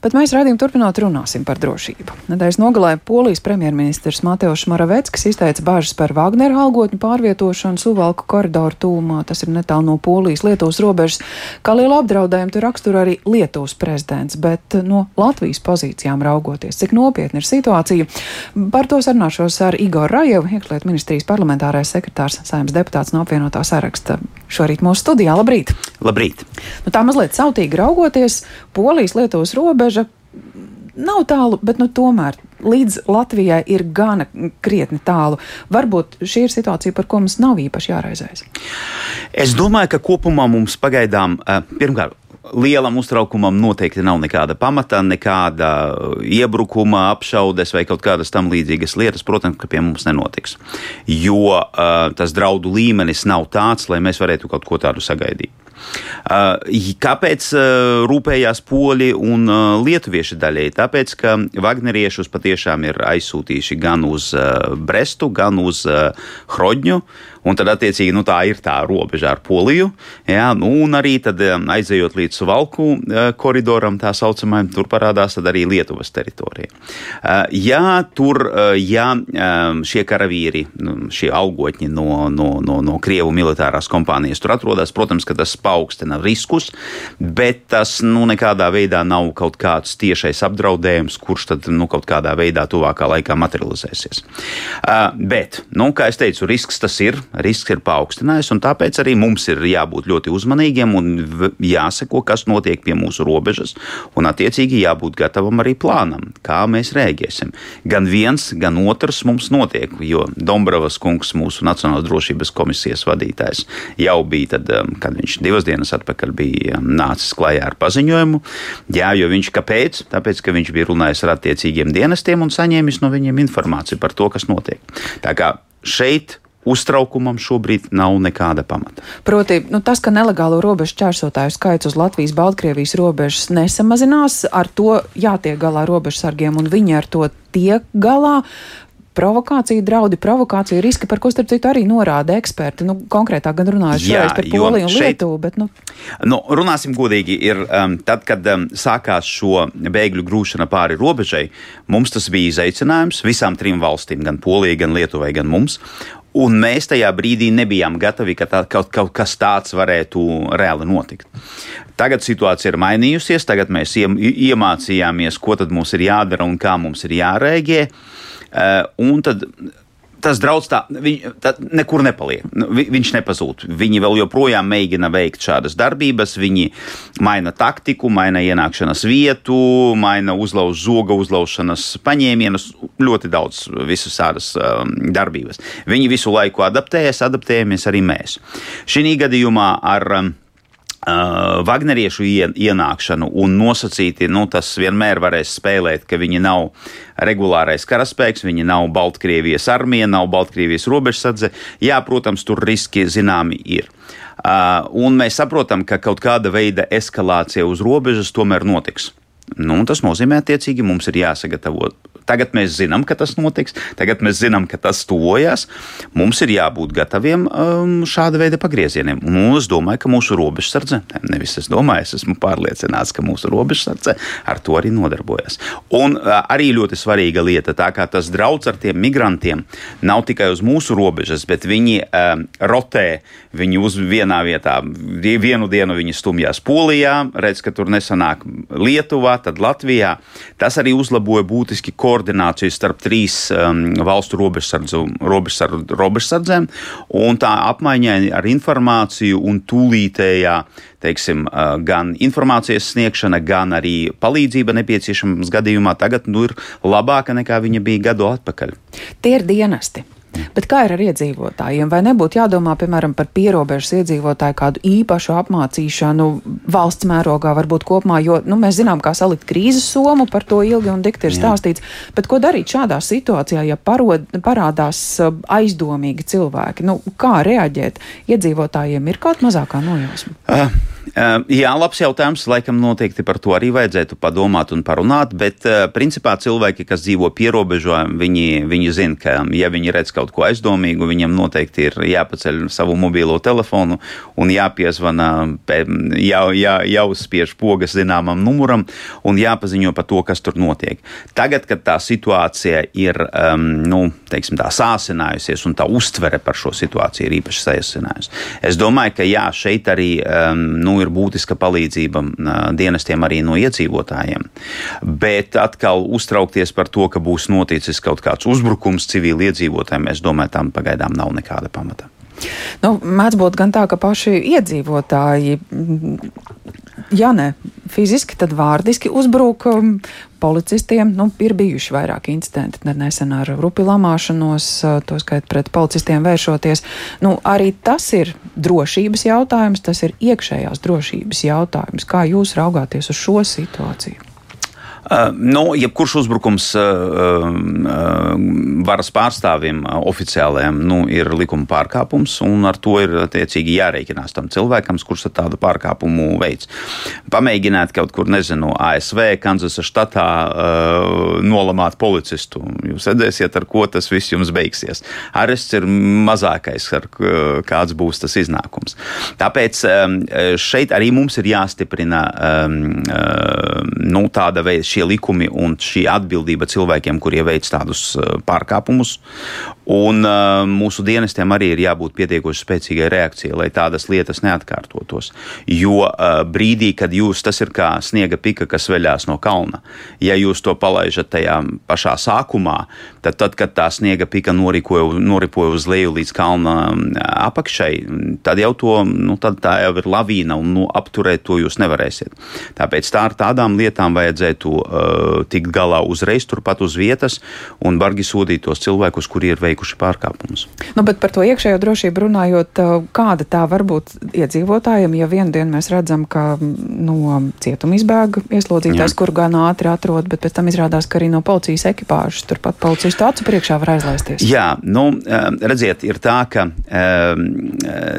Bet mēs raidījumu turpinot runāsim par drošību. Nedēļas nogalē Polijas premjerministrs Mateusz Moraveckis izteica bažas par Wagner algotņu pārvietošanu Suvalku koridoru tūmā. Tas ir netālu no Polijas-Lietuvas robežas. Kā lielu apdraudējumu tur raksturo arī Lietuvas prezidents, bet no Latvijas pozīcijām raugoties, cik nopietna ir situācija. Par to sarunāšos ar Igoru Rajevu, iekšlietu ministrijas parlamentārais sekretārs, saimnes deputāts no apvienotā saraksta. Šorīt mūsu studijā. Labrīt! Labrīt! Nu, tā mazliet sautīgi raugoties, Polijas-Lietuvas robeža nav tālu, bet nu, tomēr līdz Latvijai ir gana krietni tālu. Varbūt šī ir situācija, par ko mums nav īpaši jāraizējas. Es domāju, ka kopumā mums pagaidām, eh, pirmkārt, lielam uztraukumam noteikti nav nekāda pamata, nekāda iebrukuma, apšaudes vai kaut kādas tam līdzīgas lietas, protams, ka pie mums nenotiks. Jo uh, tas draudu līmenis nav tāds, lai mēs varētu kaut ko tādu sagaidīt. Uh, kāpēc uh, rūpējās poļi un uh, lietuvieši daļēji? Tāpēc, ka Wagneriešus patiešām ir aizsūtījuši gan uz Brestu, gan uz Hrodņu. Un tad, attiecīgi, nu, tā ir tā robeža ar Poliju. Jā, nu, un arī tad, aizejot līdz Valku koridoram, tā saucamajam, tur parādās arī Lietuvas teritorija. Jā, tur jā, šie karavīri, nu, šie augotņi no, no, no, no Krievu militārās kompānijas tur atrodas, protams, ka tas paaugstina riskus, bet tas nu, nekādā veidā nav kaut kāds tiešais apdraudējums, kurš tad nu, kaut kādā veidā tuvākā laikā materializēsies. Bet, nu, kā jau teicu, risks tas ir risks ir paaugstinājies, un tāpēc arī mums ir jābūt ļoti uzmanīgiem un jāseko, kas notiek pie mūsu robežas, un attiecīgi jābūt gatavam arī plānam, kā mēs rēģēsim. Gan viens, gan otrs mums notiek, jo Dombravas kungs, mūsu Nacionālās drošības komisijas vadītājs, jau bija tad, um, kad viņš divas dienas atpakaļ bija um, nācis klajā ar paziņojumu. Jā, jo viņš kāpēc? Tāpēc, ka viņš bija runājis ar attiecīgiem dienestiem un saņēmis no viņiem informāciju par to, kas notiek. Tā kā šeit uztraukumam šobrīd nav nekāda pamata. Proti, nu, tas, ka nelegālo robežu čērsotāju skaits uz Latvijas-Baltkrievijas robežas nesamazinās, ar to jātiek galā robežsargiem, un viņi ar to tiek galā provokācija, draudi, provokācija, riski, par ko starp citu arī norāda eksperti. Nu, konkrētāk gan runājot šoreiz par Poliju un šeit, Lietuvu, bet. Nu. Nu, runāsim godīgi, ir um, tad, kad um, sākās šo bēgļu grūšana pāri robežai, mums tas bija izaicinājums visām trim valstīm, gan Polijai, gan Lietuvai, gan mums. Un mēs tajā brīdī nebijām gatavi, ka tā, kaut, kaut kas tāds varētu reāli notikt. Tagad situācija ir mainījusies, tagad mēs iemācījāmies, ko mums ir jādara un kā mums ir jārēģē. Uh, un tad tas draudz tā, viņ, tā nekur nepaliek. Nu, vi, viņš nepazūd. Viņi vēl joprojām mēģina veikt šādas darbības. Viņi maina taktiku, maina ienākšanas vietu, maina uzlauž zoga uzlaušanas paņēmienus. Ļoti daudz visas tādas um, darbības. Viņi visu laiku adaptējas, adaptējamies arī mēs. Šī gadījumā ar um, Uh, Wagneriešu ienākšanu un nosacīti, nu, tas vienmēr varēs spēlēt, ka viņi nav regulārais karaspēks, viņi nav Baltkrievijas armija, nav Baltkrievijas robežsadze. Jā, protams, tur riski zināmi ir. Uh, un mēs saprotam, ka kaut kāda veida eskalācija uz robežas tomēr notiks. Nu, tas nozīmē, attiecīgi, mums ir jāsagatavo Tagad mēs zinām, ka tas notiks, tagad mēs zinām, ka tas tuvojas. Mums ir jābūt gataviem um, šāda veida pagriezieniem. Un es domāju, ka mūsu robežsardze, nevis es domāju, es esmu pārliecināts, ka mūsu robežsardze ar to arī nodarbojas. Un uh, arī ļoti svarīga lieta, tā kā tas draudz ar tiem migrantiem nav tikai uz mūsu robežas, bet viņi um, rotē, viņi uz vienā vietā, vienu dienu viņi stumjās Polijā, redz, ka tur nesanāk Lietuvā, tad Latvijā. Tas arī uzlaboja būtiski koordināciju koordināciju starp trīs um, valstu robežsardzēm, un tā apmaiņai ar informāciju un tūlītējā teiksim, uh, gan informācijas sniegšana, gan arī palīdzība nepieciešamības gadījumā tagad nu, ir labāka nekā viņa bija gadu atpakaļ. Tie ir dienesti. Bet kā ir ar iedzīvotājiem? Vai nebūtu jādomā, piemēram, par pierobežas iedzīvotāju kādu īpašu apmācīšanu valsts mērogā, varbūt kopumā, jo nu, mēs zinām, kā salikt krīzes somu, par to ilgi un dikti ir Jā. stāstīts. Bet ko darīt šādā situācijā, ja parod, parādās uh, aizdomīgi cilvēki? Nu, kā reaģēt? Iedzīvotājiem ir kaut mazākā nojausma. Uh. Uh, jā, labs jautājums. Laikam noteikti par to arī vajadzētu padomāt un parunāt, bet uh, principā cilvēki, kas dzīvo pierobežā, viņi, viņi zina, ka ja viņi redz kaut ko aizdomīgu, viņiem noteikti ir jāpaceļ savu mobilo telefonu un jāpiezvana, jā, jā, jāuzspiež pogas zināmam numuram un jāpaziņo par to, kas tur notiek. Tagad, kad tā situācija ir um, nu, teiksim, tā sāsinājusies un tā uztvere par šo situāciju ir īpaši sāsinājusies, es domāju, ka jā, šeit arī um, nu, ir būtiska palīdzība dienestiem arī no iedzīvotājiem. Bet atkal uztraukties par to, ka būs noticis kaut kāds uzbrukums civiliedzīvotājiem, es domāju, tam pagaidām nav nekāda pamata. Nu, mēdz būt gan tā, ka paši iedzīvotāji, ja ne fiziski, tad vārdiski uzbruk um, policistiem. Nu, ir bijuši vairāki incidenti, nesen ar rupi lamāšanos, uh, to skait pret policistiem vēršoties. Nu, arī tas ir drošības jautājums, tas ir iekšējās drošības jautājums. Kā jūs raugāties uz šo situāciju? Nu, jebkurš uzbrukums varas pārstāvjiem oficiālajiem nu, ir likuma pārkāpums, un ar to ir attiecīgi jārēķinās tam cilvēkam, kurš tādu pārkāpumu veids. Pamēģināt kaut kur, nezinu, ASV, Kanzasa štatā nolamāt policistu. Jūs redzēsiet, ar ko tas viss jums beigsies. Arests ir mazākais, ar kāds būs tas iznākums. Tāpēc šeit arī mums ir jāstiprina nu, tāda veida šie likumi un šī atbildība cilvēkiem, kurie veic tādus uh, pārkāpumus. Un uh, mūsu dienestiem arī ir jābūt pietiekoši spēcīgai reakcijai, lai tādas lietas neatkārtotos. Jo uh, brīdī, kad jūs tas ir kā sniega pika, kas veļās no kalna, ja jūs to palaižat tajā pašā sākumā, tad, tad kad tā sniega pika noripoja, noripoja uz leju līdz kalna um, apakšai, tad jau to, nu, tad tā jau ir lavīna un nu, apturēt to jūs nevarēsiet. Tāpēc tā ar tādām lietām vajadzētu uh, tikt galā uzreiz turpat uz vietas un bargi sodīt tos cilvēkus, kuri ir veikuši pārkāpumus. Nu, bet par to iekšējo drošību runājot, uh, kāda tā var būt iedzīvotājiem, ja vienu dienu mēs redzam, ka no cietuma izbēga ieslodzītājs, kur gan ātri atrod, bet pēc tam izrādās, ka arī no policijas ekipāžas turpat policistu acu priekšā var aizlaisties. Jā, nu, um, redziet, ir tā, ka um,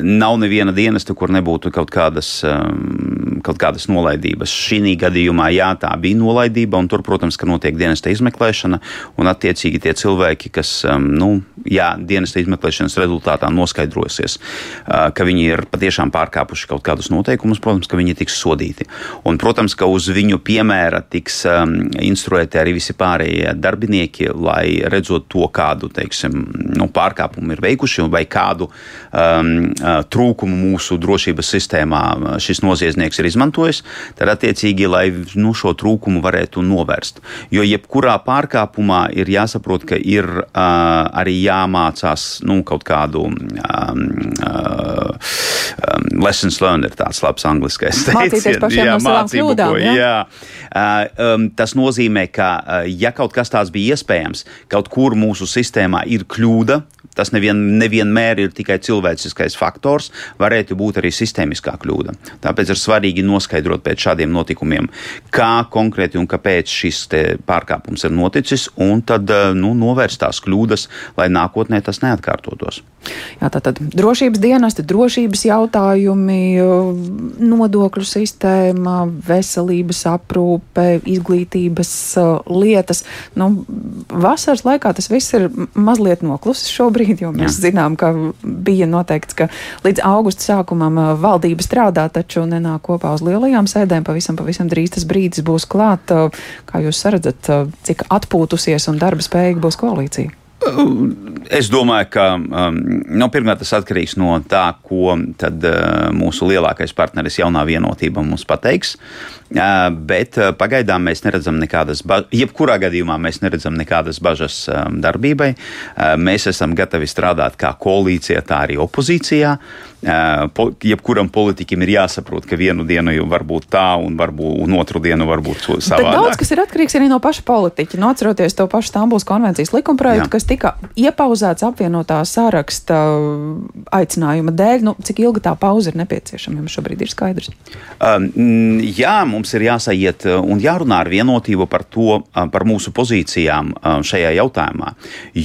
nav neviena dienesta, kur nebūtu kaut kādas, um, kaut kādas nolaidības. Šī gadījumā, jā, tā bija nolaidība un tur, protams, ka notiek dienesta izmeklēšana, un attiecīgi tie cilvēki, kas, um, nu, jā, dienesta izmeklēšanas rezultātā noskaidrosies, ka viņi ir patiešām pārkāpuši kaut kādus noteikumus, protams, ka viņi tiks sodīti. Un, protams, ka uz viņu piemēra tiks instruēti arī visi pārējie darbinieki, lai redzot to, kādu, teiksim, nu, pārkāpumu ir veikuši vai kādu um, trūkumu mūsu drošības sistēmā šis noziedznieks ir izmantojis, tad attiecīgi, lai nu, šo trūkumu varētu novērst. Jo jebkurā pārkāpumā ir jāsaprot, ka ir uh, arī jāmācās nu, kaut kādu um, uh, um, lessons learned, ir tāds labs angliskais teiciens. Jā, no mācību, kļūdām, ko, jā. jā. Uh, um, tas nozīmē, ka uh, ja kaut kas tāds bija iespējams, kaut kur mūsu sistēmā ir kļūda, tas nevien, nevienmēr ir tikai cilvēciskais faktors, varētu būt arī sistēmiskā kļūda. Tāpēc ir svarīgi noskaidrot pēc šādiem notikumiem, kā konkrēti un kāpēc šis pārkāpums ir noticis, un tad eh, nu, novērst tās kļūdas, lai nākotnē tas neatkārtotos. Jā, tātad drošības dienesti, drošības jautājumi, nodokļu sistēma, veselības aprūpe, izglītības lietas. Nu, vasaras laikā tas viss ir mazliet noklusis šobrīd, jo mēs Jā. zinām, ka bija noteikts, ka līdz augusta sākumam valdība strādā, taču nenāk kopā uz lielajām sēdēm. Pavisam, pavisam drīz tas brīdis būs klāt. Kā jūs redzat, cik atpūtusies un darba spējīga būs koalīcija? Es domāju, ka um, nu, pirmkārt tas atkarīgs no tā, ko tad, uh, mūsu lielākais partneris jaunā vienotība mums pateiks. Bet pagaidām mēs neredzam nekādas, jebkurā gadījumā mēs neredzam nekādas bažas darbībai. Mēs esam gatavi strādāt kā koalīcija, tā arī opozīcijā. Po, jebkuram politiķim ir jāsaprot, ka vienu dienu var būt tā, un, varbūt, un otru dienu var būt savādāk. Daudz kas ir atkarīgs arī no paša politiķa. No atceroties to pašu Stambuls konvencijas likumprojektu, kas tika iepauzēts apvienotā saraksta aicinājuma dēļ. Nu, cik ilga tā pauze ir nepieciešama, jums šobrīd ir skaidrs? Um, jā, mums ir jāsaiet uh, un jārunā ar vienotību par to, uh, par mūsu pozīcijām uh, šajā jautājumā.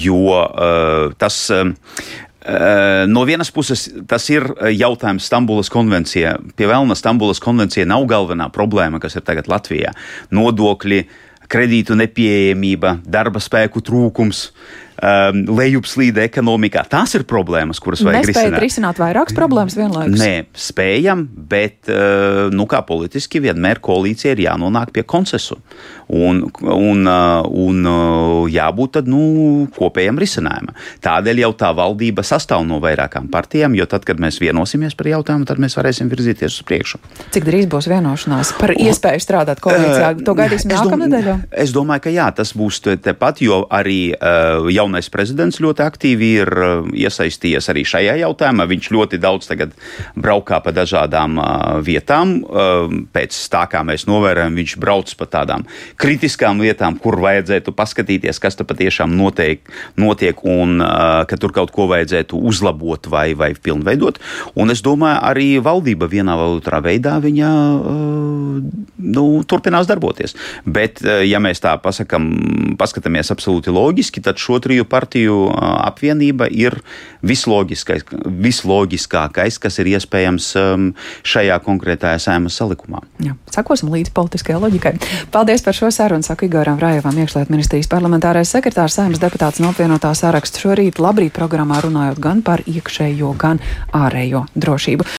Jo uh, tas. Uh, No vienas puses, tas ir jautājums Stambulas konvencijā. Pie vēlna Stambulas konvencija nav galvenā problēma, kas ir tagad Latvijā. Nodokļi, kredītu nepieejamība, darba spēku trūkums. Um, lejupslīde ekonomikā. Tās ir problēmas, kuras vajag Nespējat risināt. risināt vairākas problēmas vienlaikus. Nē, spējam, bet uh, nu, kā politiski vienmēr koalīcija ir jānonāk pie konsensu. Un, un, uh, un uh, jābūt tad, nu, kopējam risinājumam. Tādēļ jau tā valdība sastāv no vairākām partijām, jo tad, kad mēs vienosimies par jautājumu, tad mēs varēsim virzīties uz priekšu. Cik drīz būs vienošanās par iespēju strādāt koalīcijā? To gaidīsim nākamnedēļ. jau? Es domāju, ka jā, tas būs te- tepat, jo arī uh, jaunais prezidents ļoti aktīvi ir uh, iesaistījies arī šajā jautājumā. Viņš ļoti daudz tagad braukā pa dažādām uh, vietām. Uh, pēc tā, kā mēs novērojam, viņš brauc pa tādām kritiskām vietām, kur vajadzētu paskatīties, kas tur patiešām notiek, notiek un ka tur kaut ko vajadzētu uzlabot vai, vai pilnveidot. Un es domāju, arī valdība vienā vai otrā veidā viņa nu, turpinās darboties. Bet, ja mēs tā pasakam, paskatāmies absolūti loģiski, tad šo triju partiju apvienība ir visloģiskais, visloģiskākais, kas ir iespējams šajā konkrētajā sēmas salikumā. Jā, sakosim līdz politiskajai loģikai. Paldies par šo sarunu, saka Igoram Rajevam, iekšliet ministrijas parlamentārais sekretārs, sēmas deputāts no apvienotā saraksta šorīt labrīt programmā runājot gan par iekšējo, gan ārējo drošību.